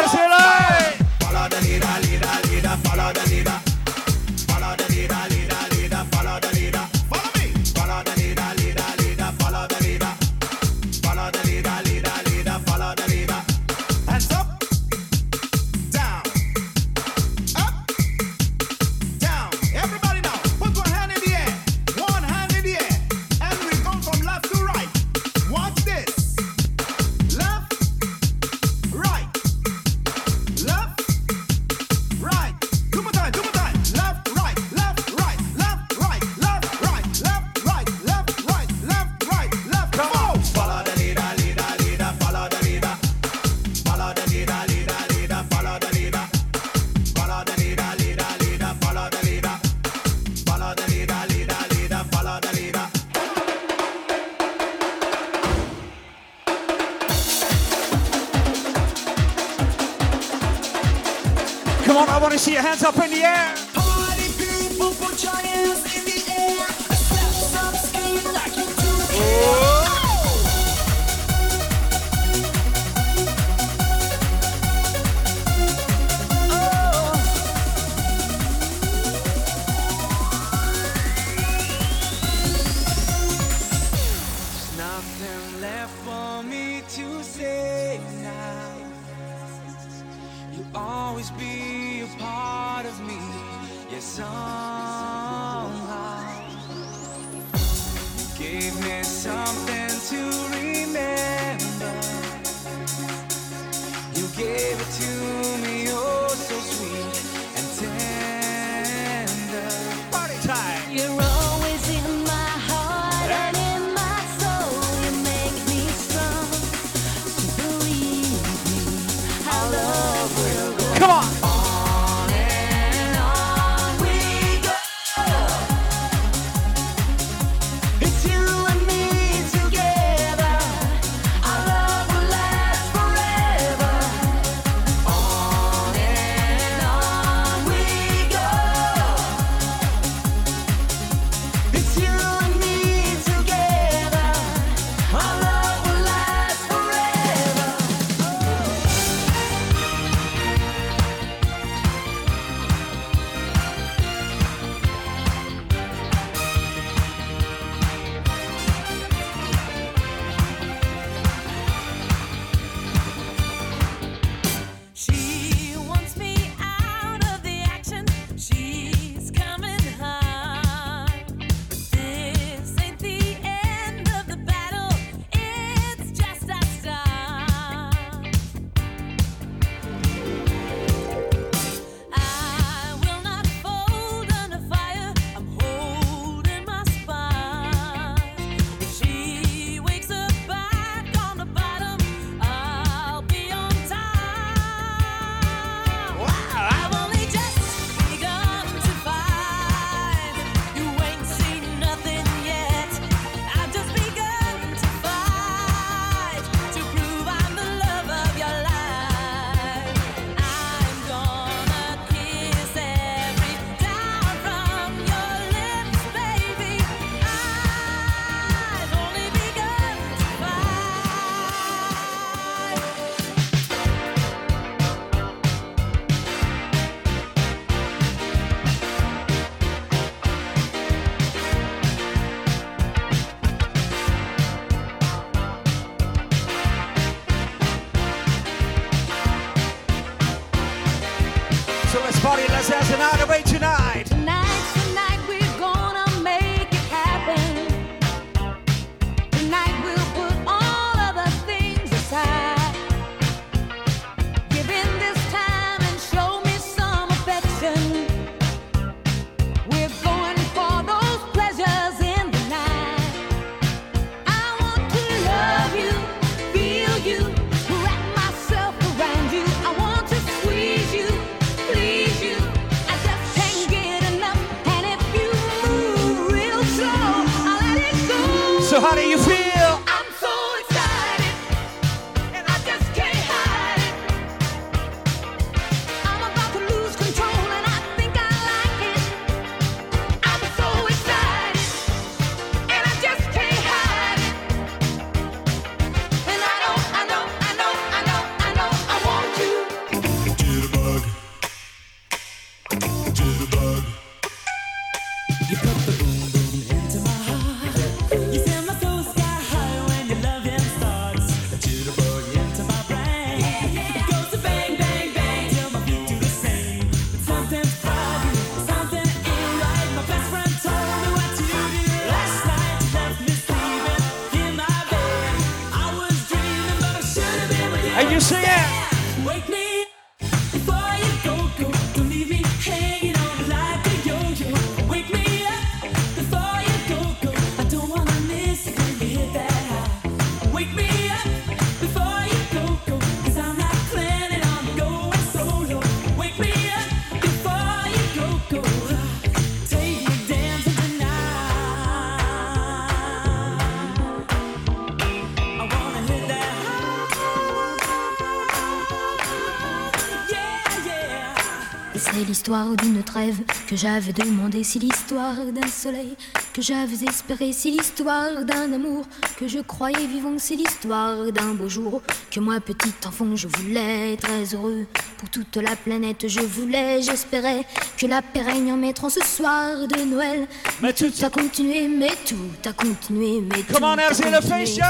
谢谢了。l'histoire d'une trêve que j'avais demandé, si l'histoire d'un soleil que j'avais espéré, si l'histoire d'un amour que je croyais vivant, si l'histoire d'un beau jour que moi, petit enfant, je voulais très heureux pour toute la planète. Je voulais, j'espérais que la paix règne en mettrant ce soir de Noël. Mais, tout a continué, mais tout, a continué, mais tout a continué, mais Come tout on, a continué.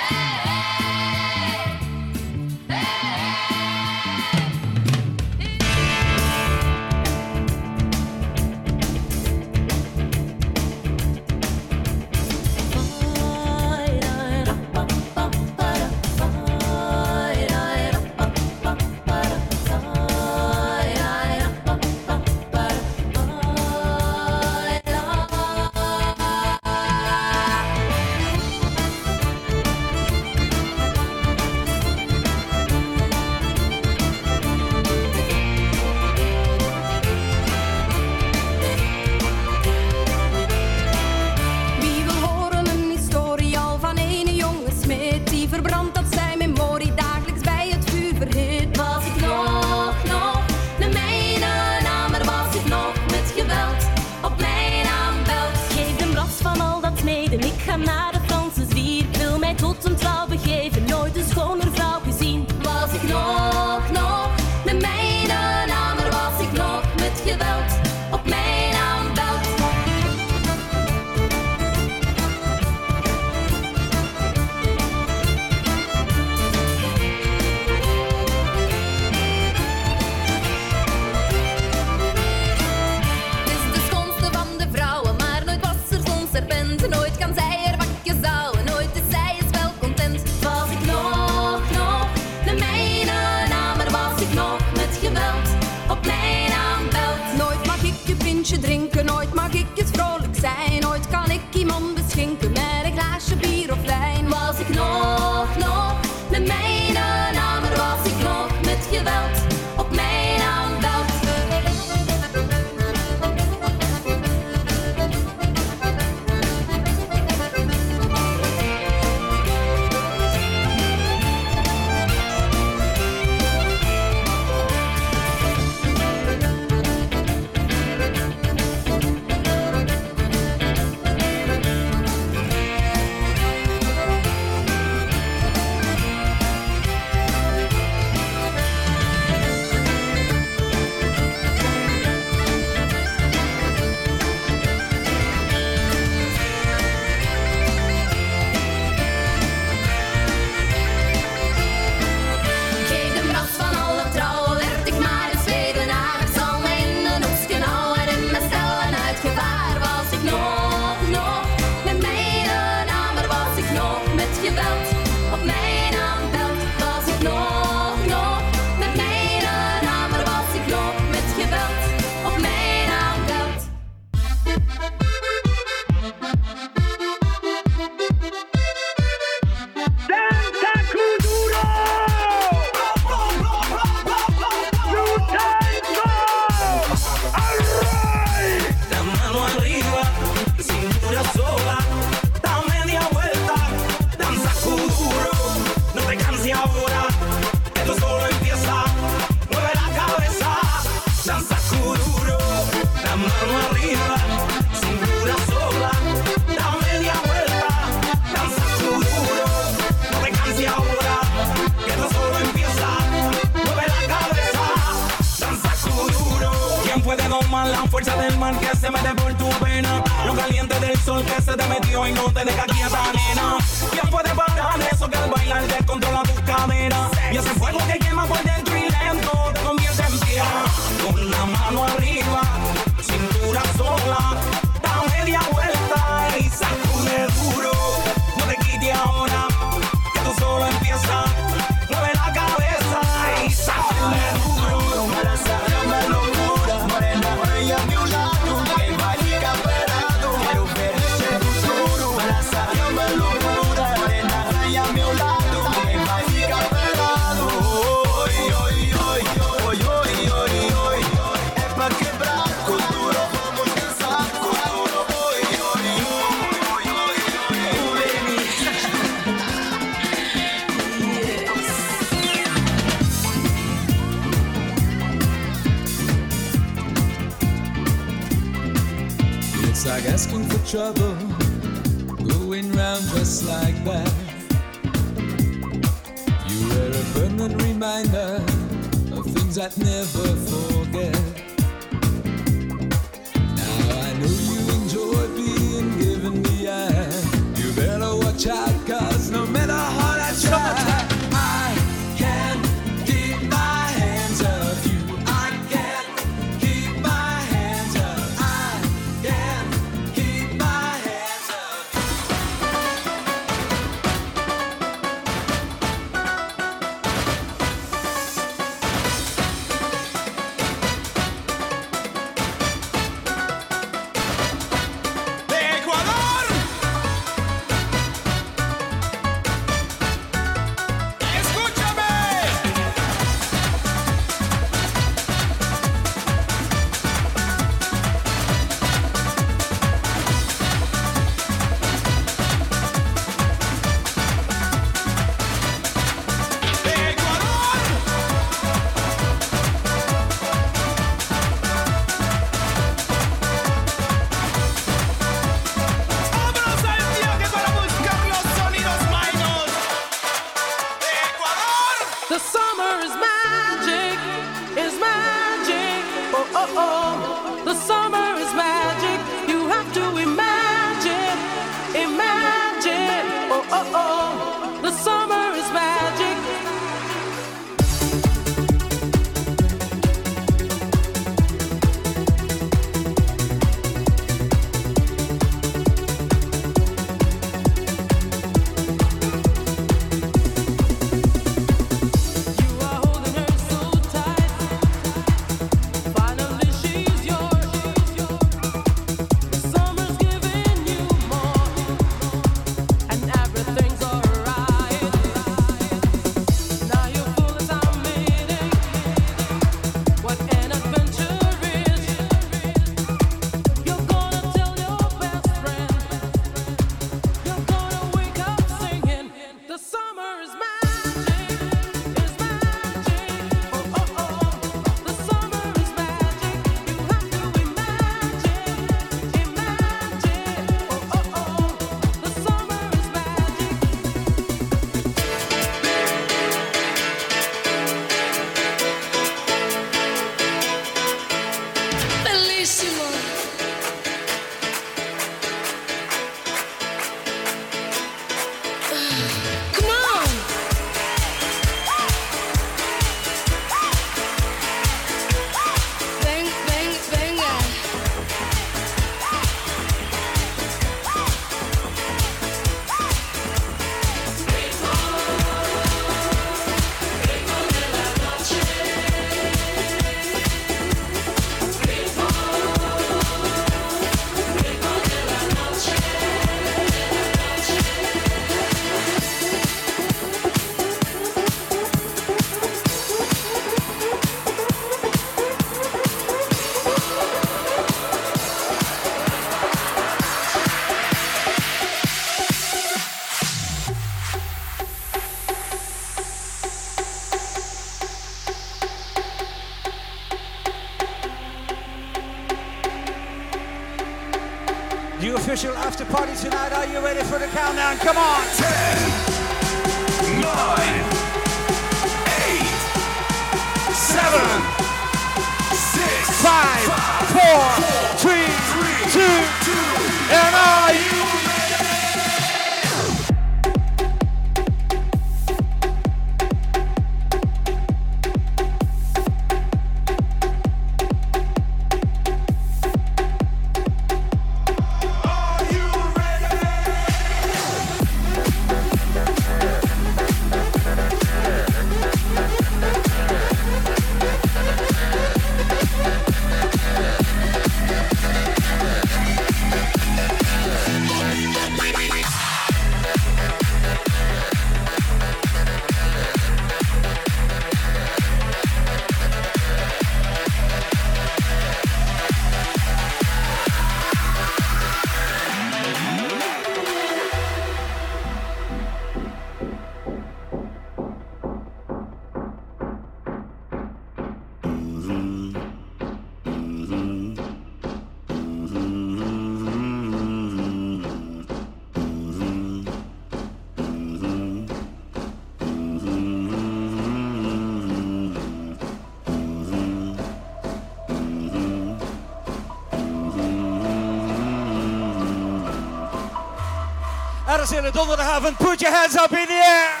Arsenal don't have and put your hands up in the air.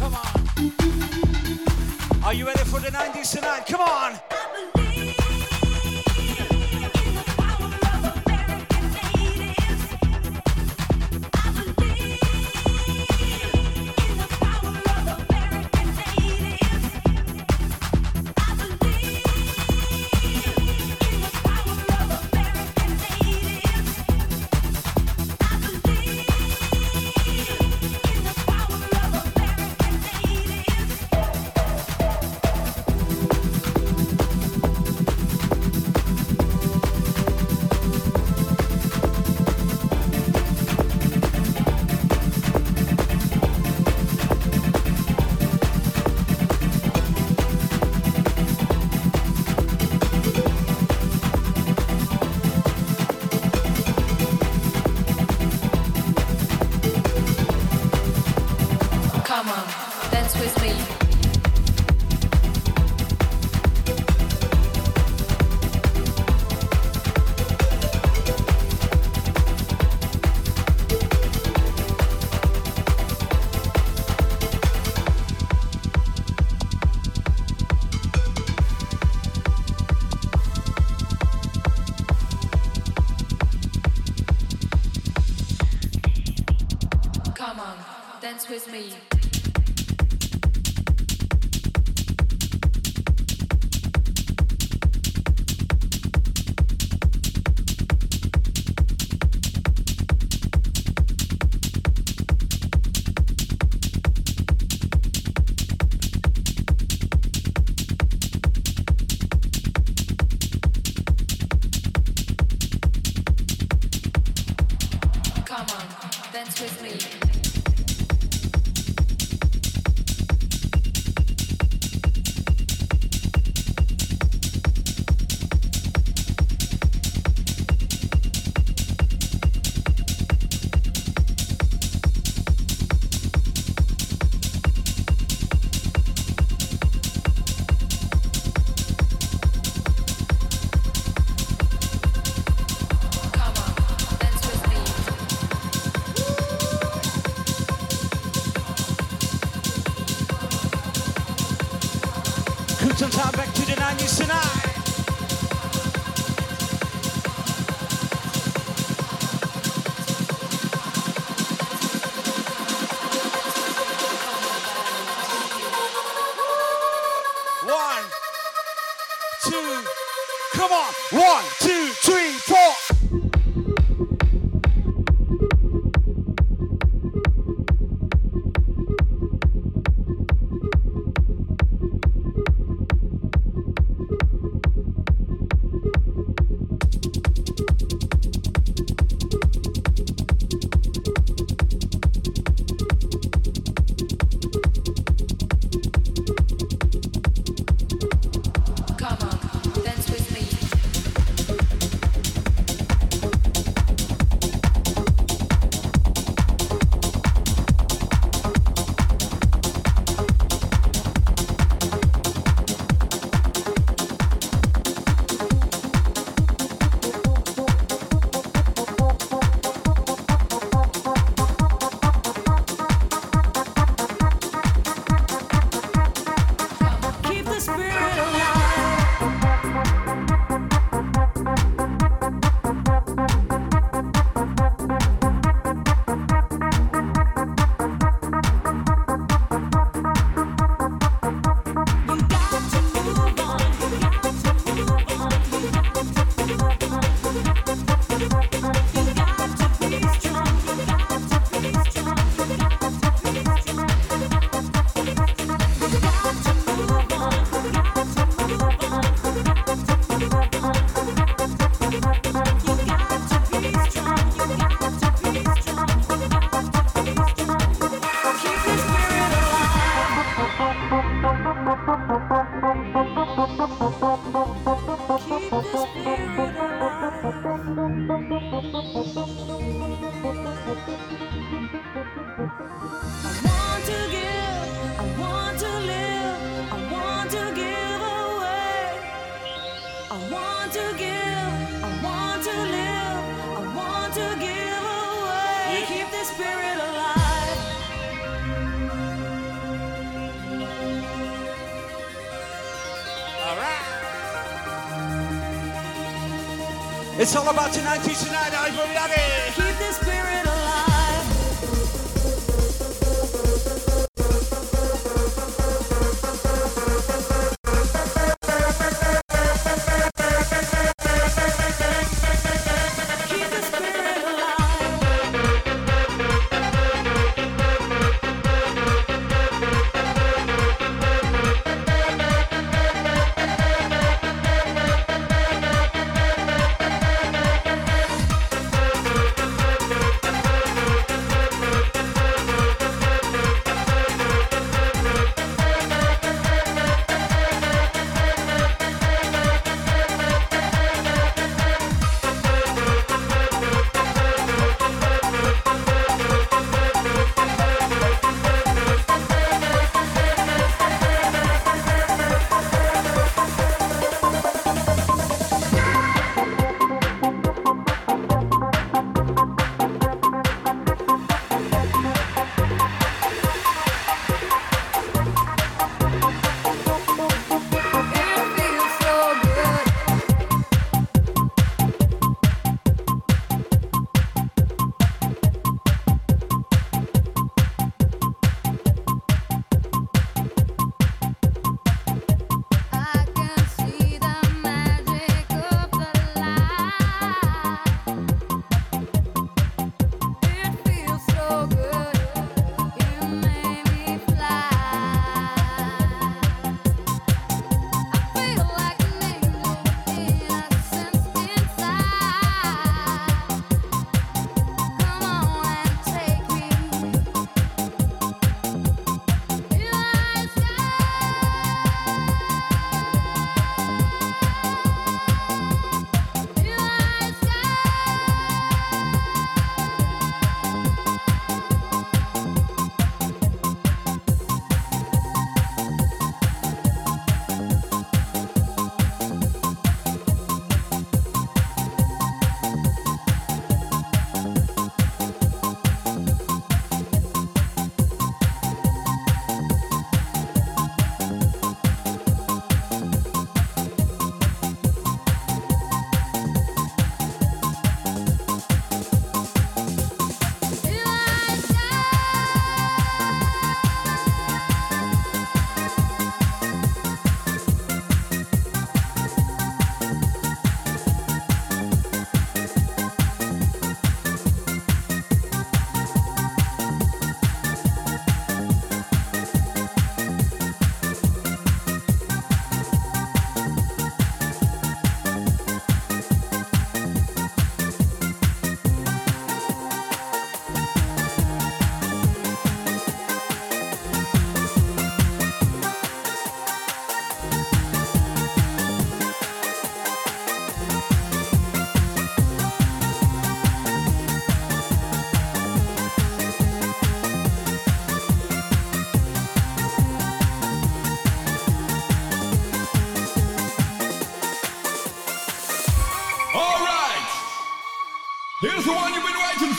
Come on. Are you ready for the 90s tonight? Come on. time back to the 90s tonight. It's all about tonight, tonight, I'm everybody.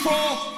Been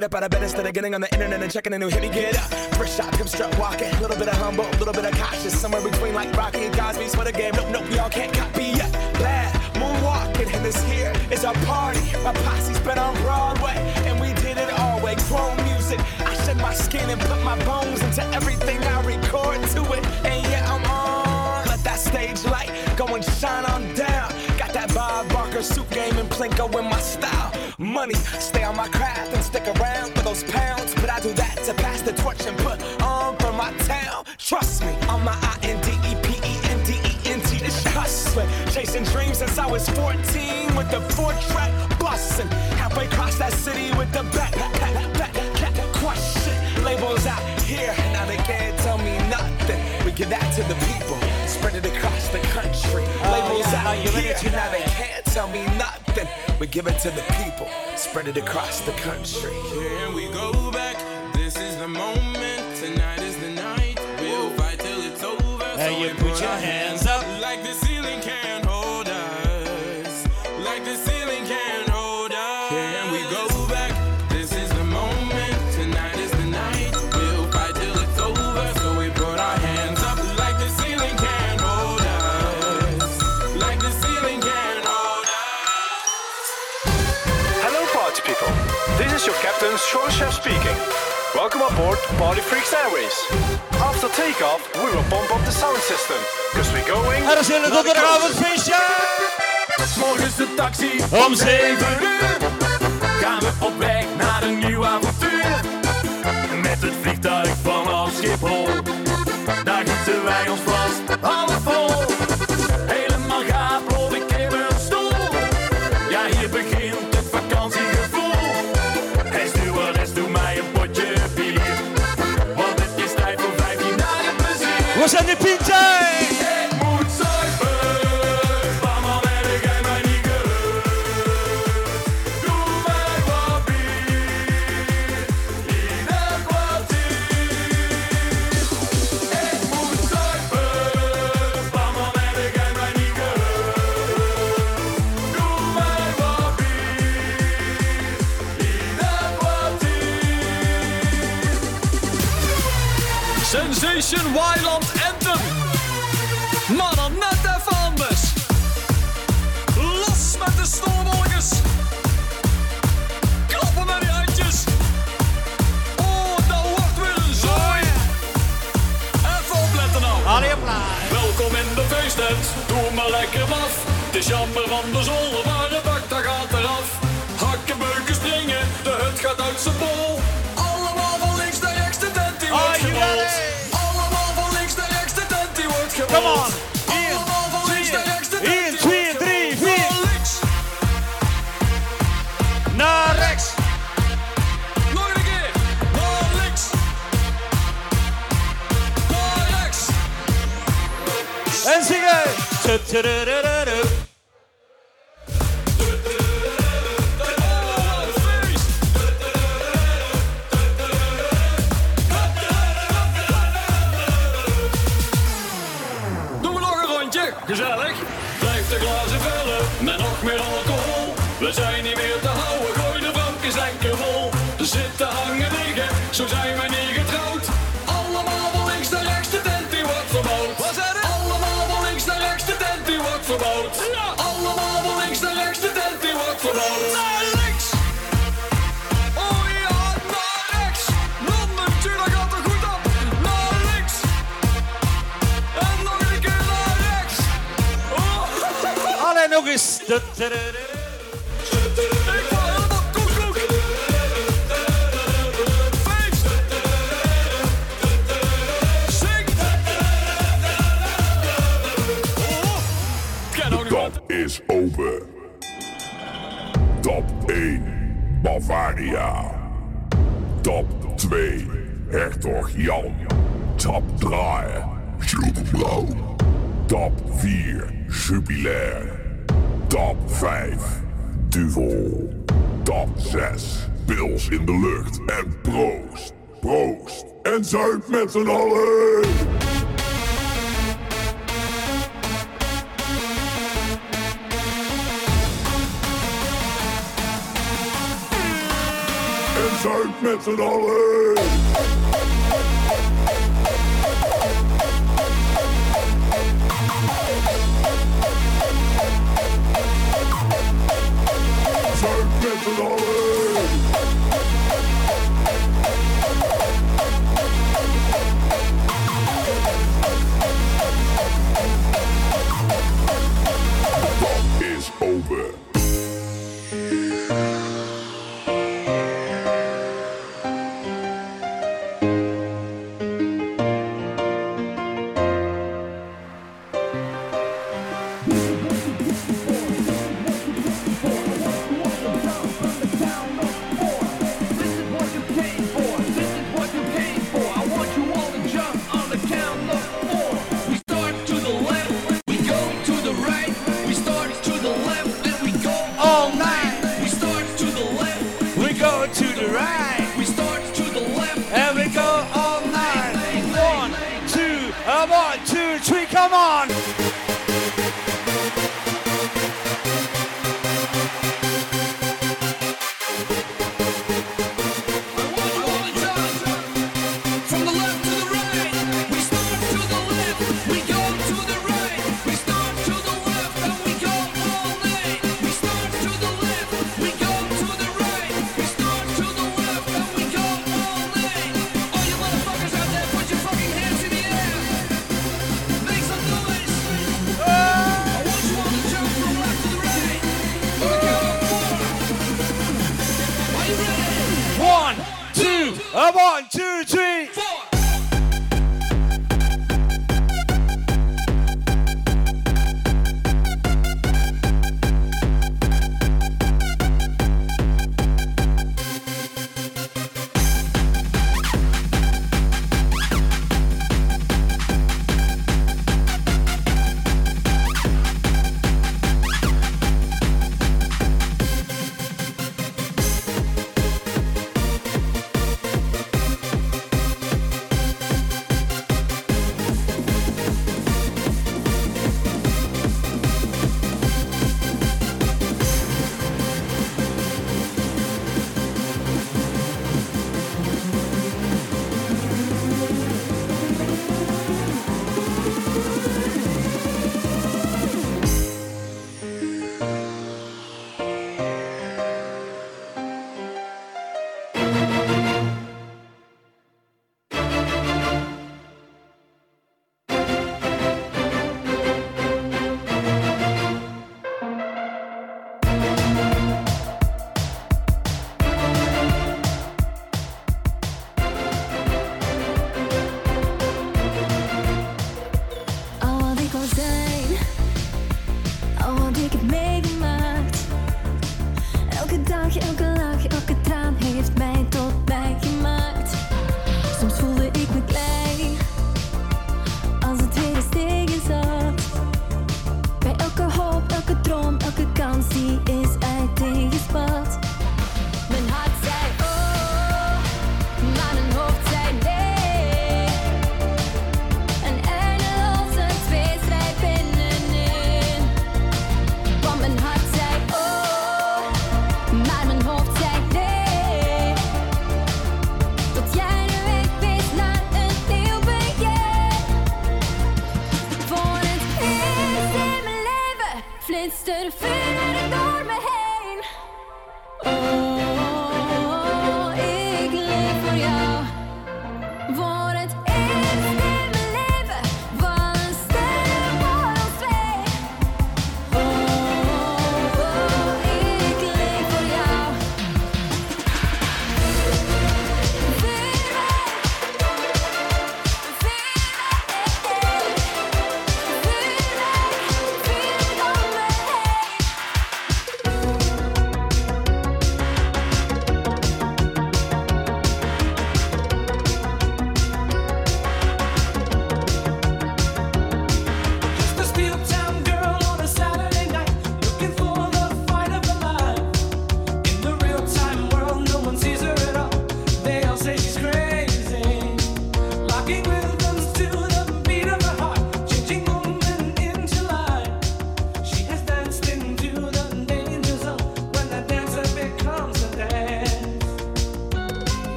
get up out of bed instead of getting on the internet and checking a new hit. Me get up, first shot, come strut walking. A little bit of humble, a little bit of cautious, somewhere between like Rocky and Cosby's for the game. Nope, nope, y'all can't copy yet. Glad moonwalking, and this here is our party. My posse's been on Broadway, and we did it all way. Chrome music, I shed my skin and put my bones into everything I record to it. And yeah, I'm on. Let that stage light go and shine on down. Got that Bob Barker suit game and Plinko in my style. Money, stay on my craft and stick around for those pounds. But I do that to pass the torch and put on for my town. Trust me, on my I N D E P E N D E N T. This hustling, chasing dreams since I was 14 with the four track busting. Halfway across that city with the back, back, back, back, question. Labels out here, now they can't tell me nothing. We give that to the people, spread it across the country. Labels yeah, now out here, now they can't tell me nothing. We give it to the people, spread it across the country. Here we go back. This is the moment. Tonight is the night. We'll fight till it's over. And So you put your hands up. Like the Speaking. Welcome aboard Party Freaks Airways. After takeoff, we will pump up the sound system, because we're going... Er is naar de donderdagavondfeestje! Morgens de taxi Om zeven uur gaan we op weg naar een nieuw avontuur. Met het vliegtuig vanaf Schiphol, daar gieten wij ons vast half vol. Helemaal gaaf, in een stoel. Ja, hier begint Ocean Wildland Anthem. Maranetta Vaanders. Los met de stolwolkers. Klappen met die handjes. Oh, dat wordt weer een zooi. Even opletten nou. Allee, Welkom in de feesttent. Doe maar lekker af. Het is jammer van de zolder, maar de bak dat gaat eraf. Hakken, beuken, springen. De hut gaat uit zijn bol. Come on. Top 2, Hertog Jan. Top 3, Jugendbrouw. Top 4, Jubilair. Top 5, Duvel. Top 6, Pils in de lucht en proost. Proost en zuip met z'n allen! Mental knowledge. Come on,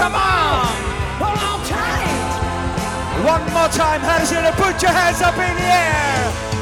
Come on! Hold on tight! One more time, Harrison, put your hands up in the air!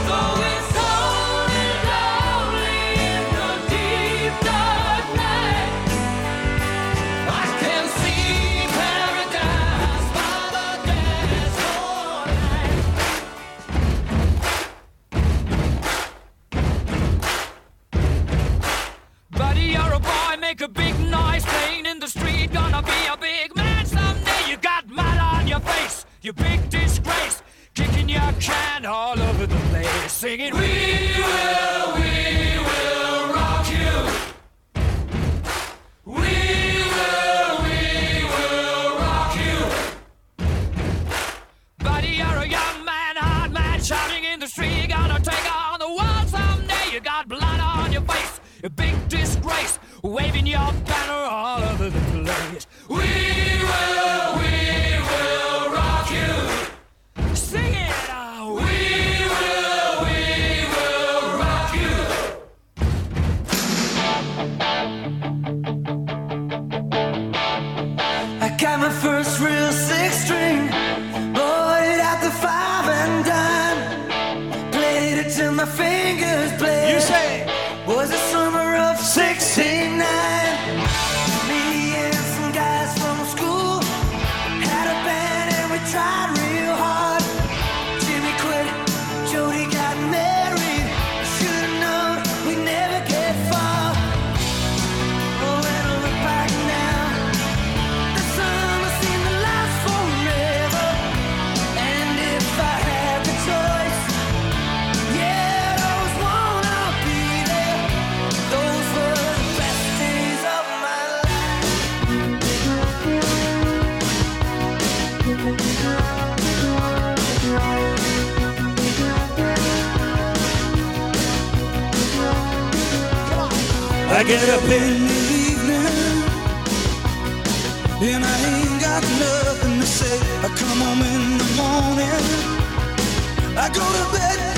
late in the evening, and I ain't got nothing to say. I come home in the morning, I go to bed.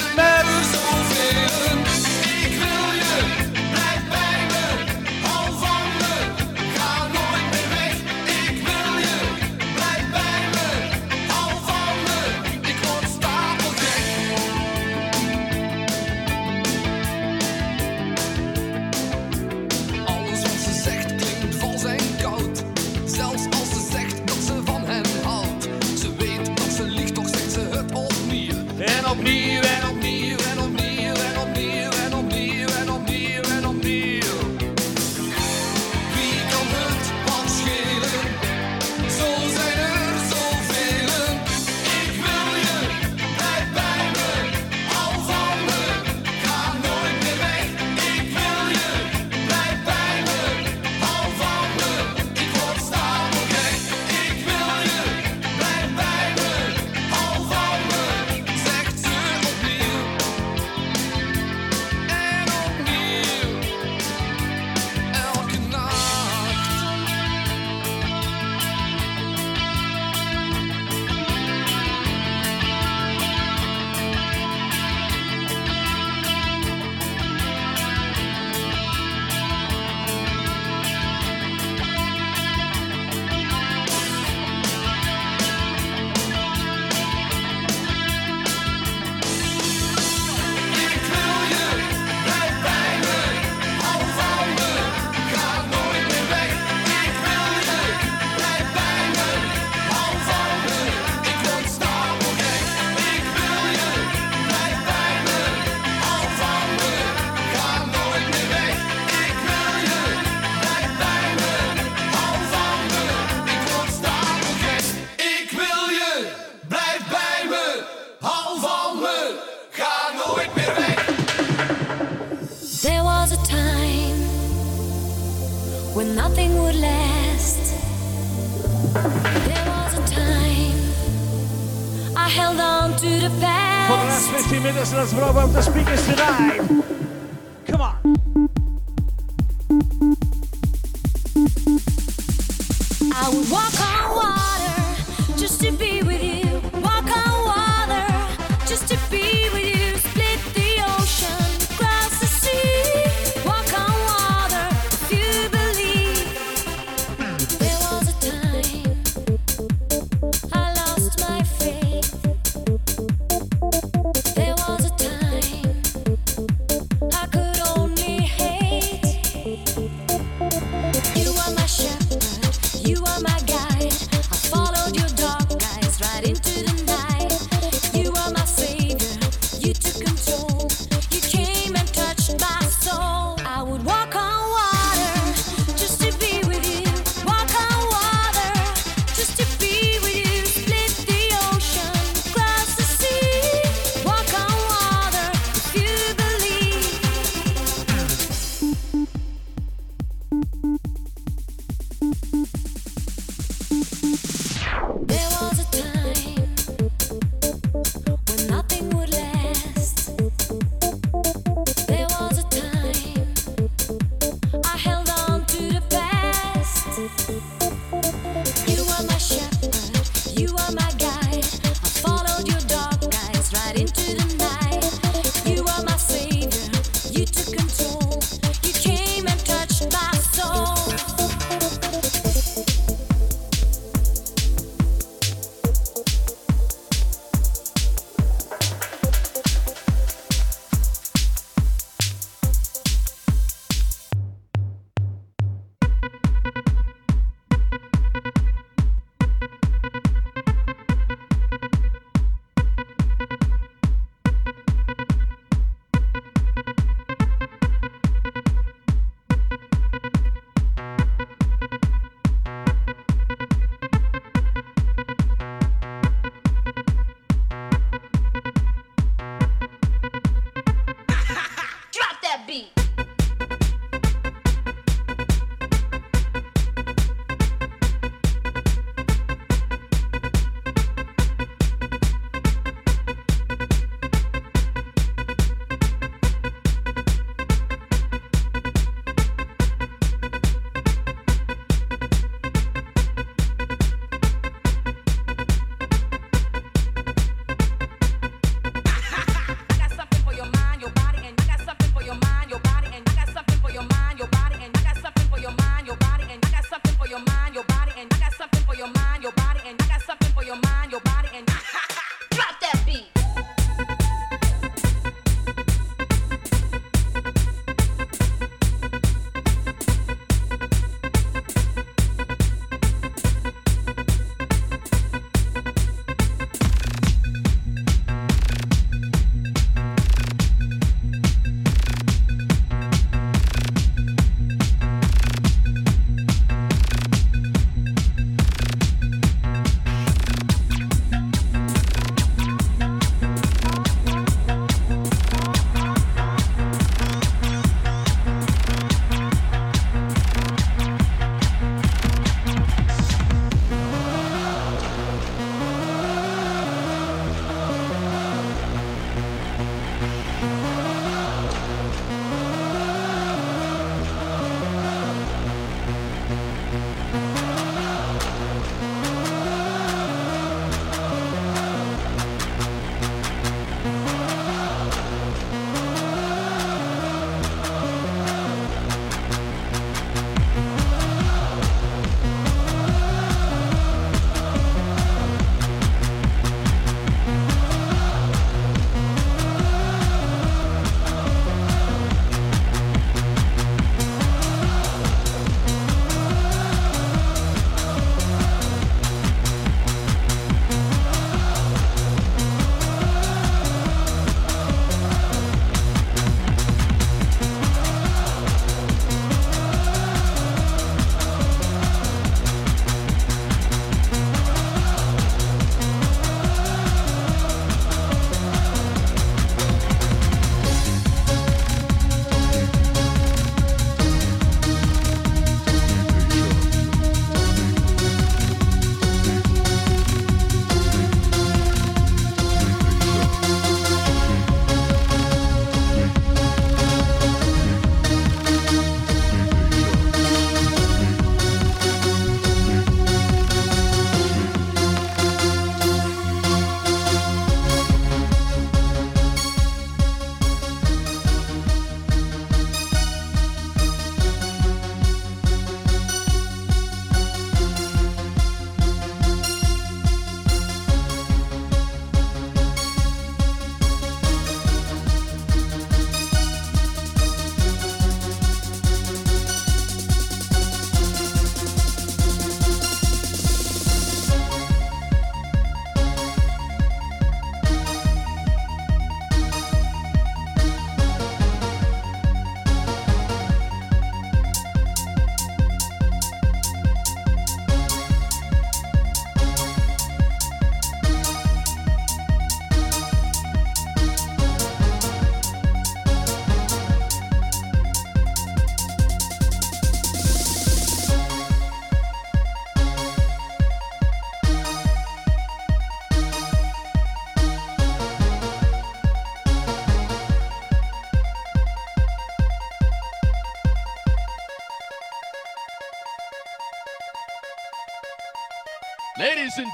good man.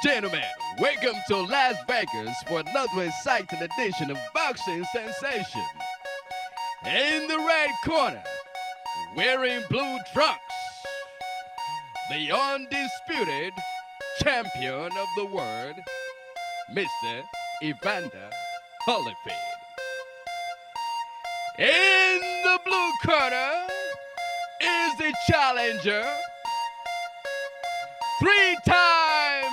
Gentlemen, welcome to Las Vegas for another exciting edition of Boxing Sensation. In the red corner, wearing blue trunks, the undisputed champion of the world, Mr. Evander Holyfield. In the blue corner is the challenger, three times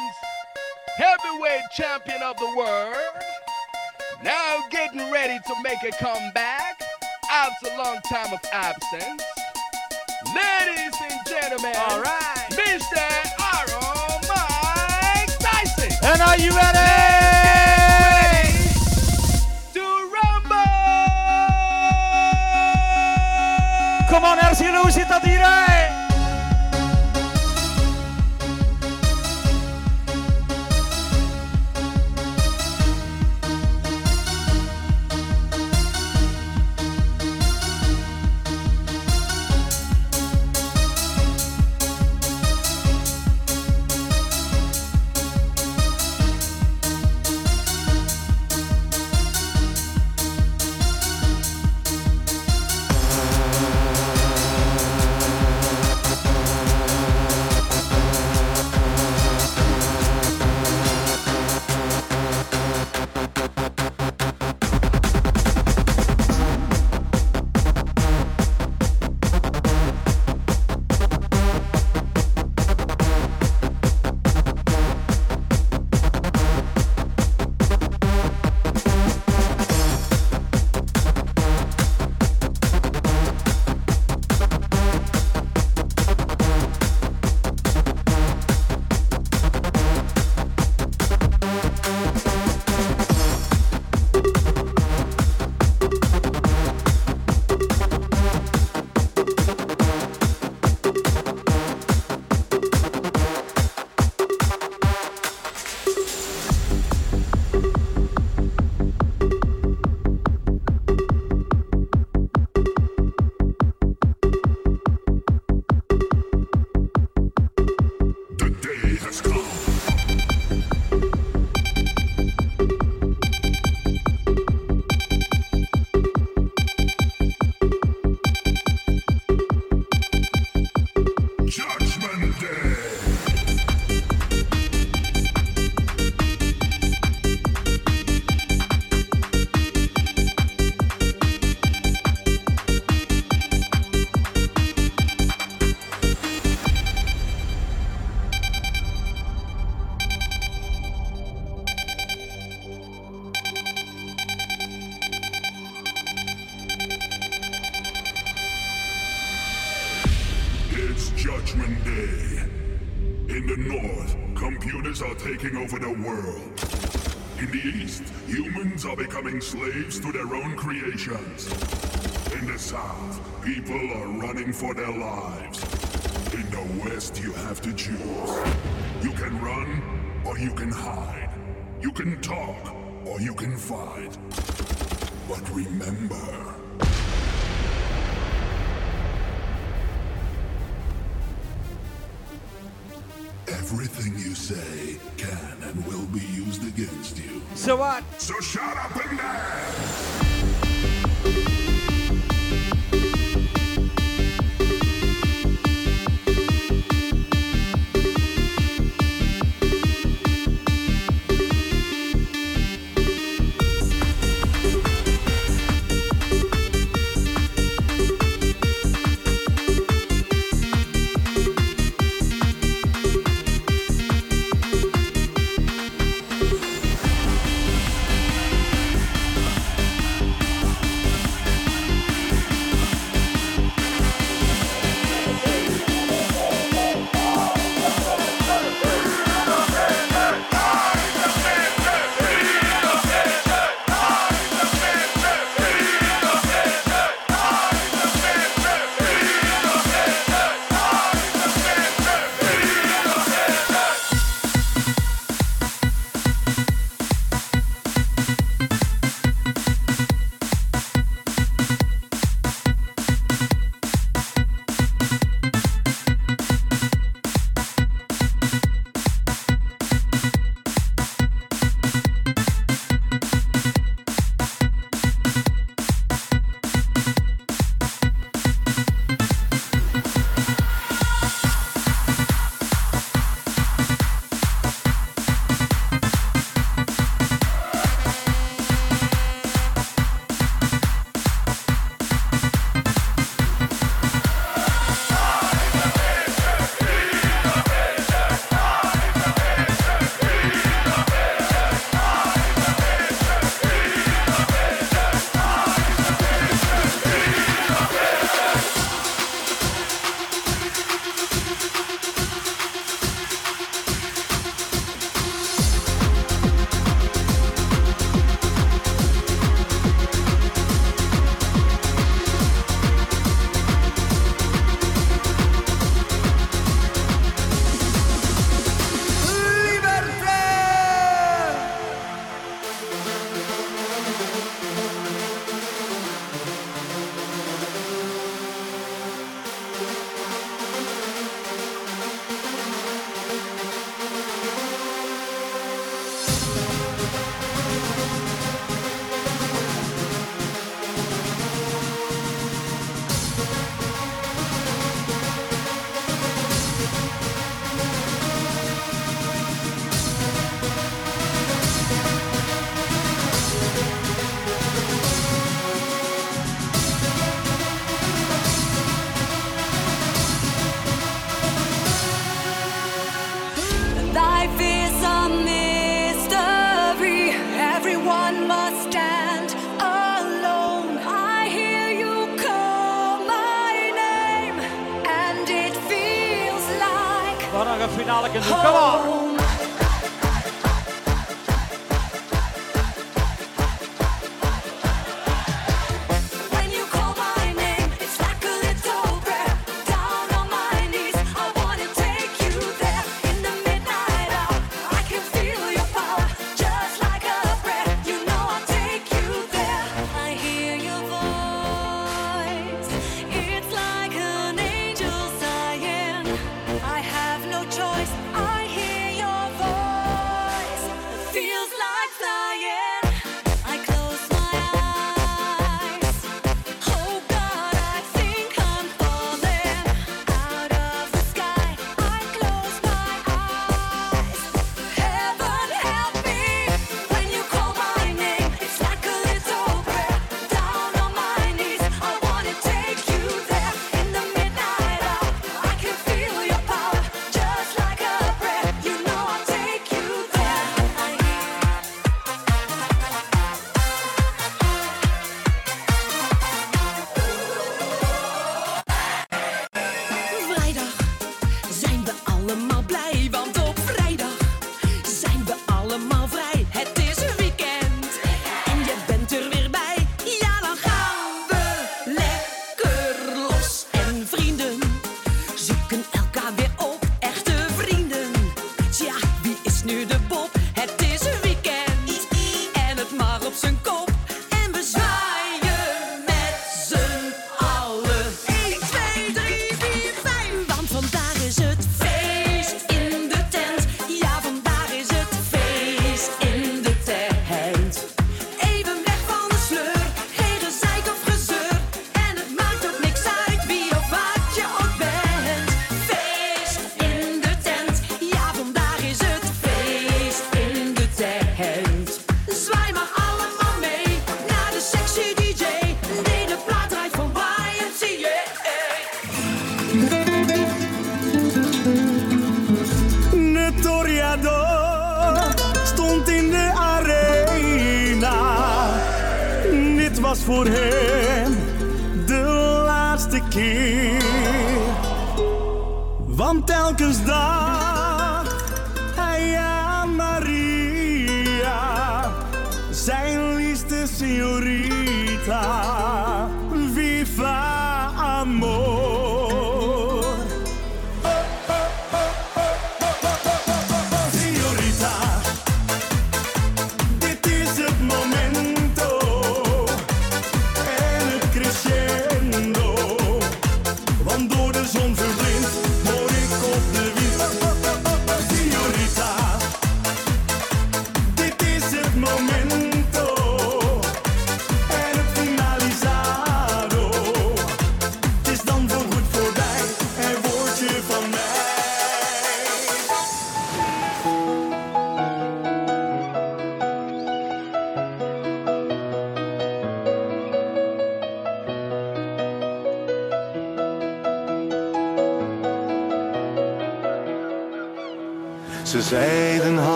heavyweight champion of the world, now getting ready to make a comeback after a long time of absence. Ladies and gentlemen, all right, Mr. Iron Mike Tyson. And are you ready? To rumble! Come on, RC, hoe zit dat becoming slaves to their own creations. In the south, people are running for their lives. In the west, you have to choose. You can run or you can hide. You can talk or you can fight. But remember, everything you say can and will be used against you. So what? So shut up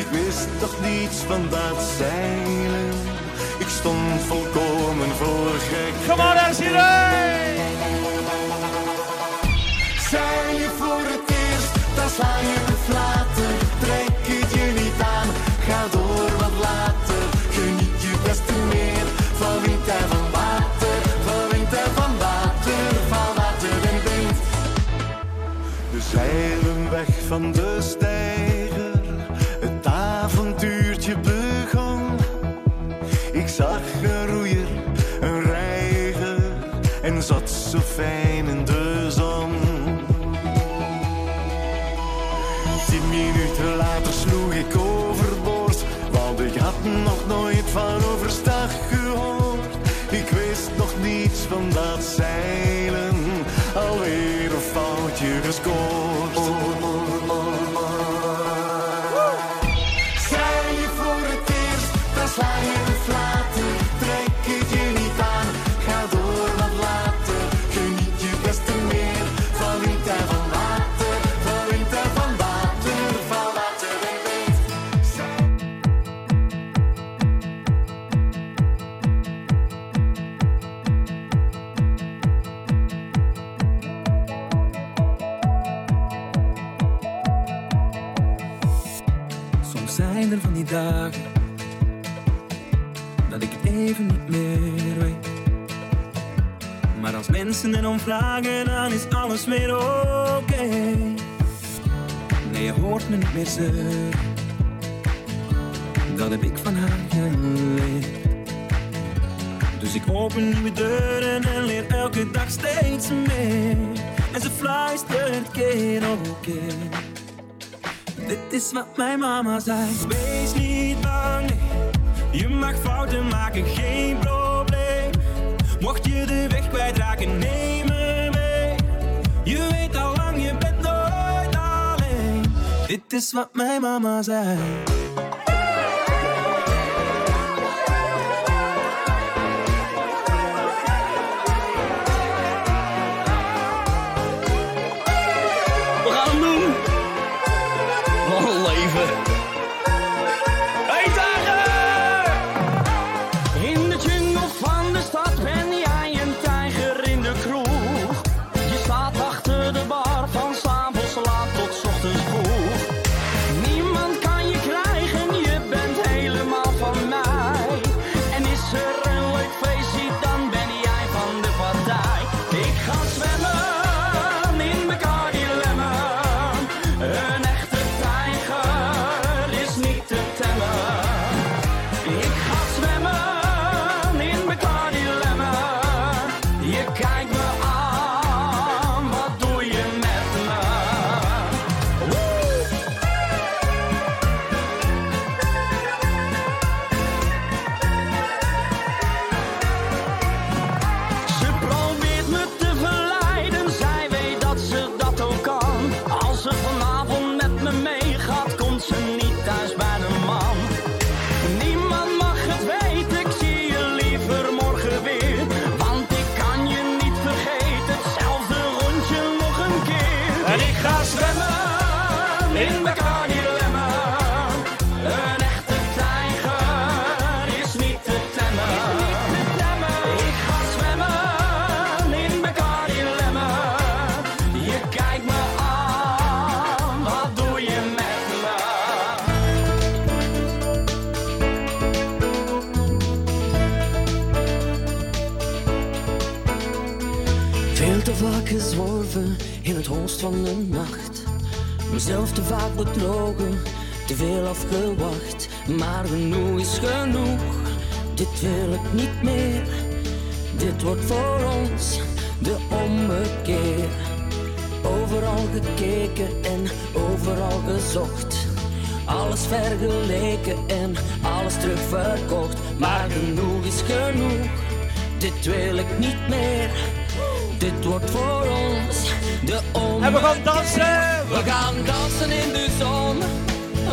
Ik wist toch niets van dat zeilen. Ik stond volkomen voor gek. Kom maar, daar zie Zijn je voor het eerst, dan sla je het later. Trek het je niet aan, ga door wat later. Geniet je best meer van wind en van water. Van wind en van water, van water en wind. We zeilen weg van de stijl Mijn mama zei: Wees niet bang, je mag fouten maken, geen probleem. Mocht je de weg kwijtraken, neem me mee. Je weet al lang, je bent nooit alleen. Dit is wat mijn mama zei. van de nacht. Mezelf te vaak betrokken, te veel afgewacht. Maar genoeg is genoeg, dit wil ik niet meer. Dit wordt voor ons de ommekeer. Overal gekeken en overal gezocht. Alles vergeleken en alles terugverkocht. Maar genoeg is genoeg, dit wil ik niet meer. Dit wordt voor ons en we gaan dansen! We gaan dansen in de zon.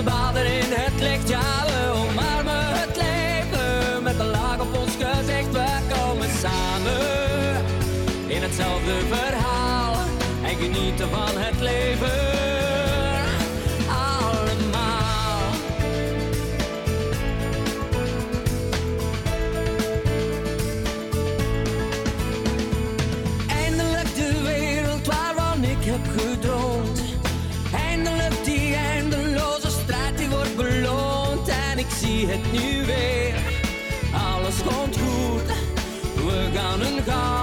Baden in het licht, ja, we omarmen het leven. Met een laag op ons gezicht, we komen samen. In hetzelfde verhaal en genieten van het leven. het nu weer. Alles komt goed, we gaan een gaan.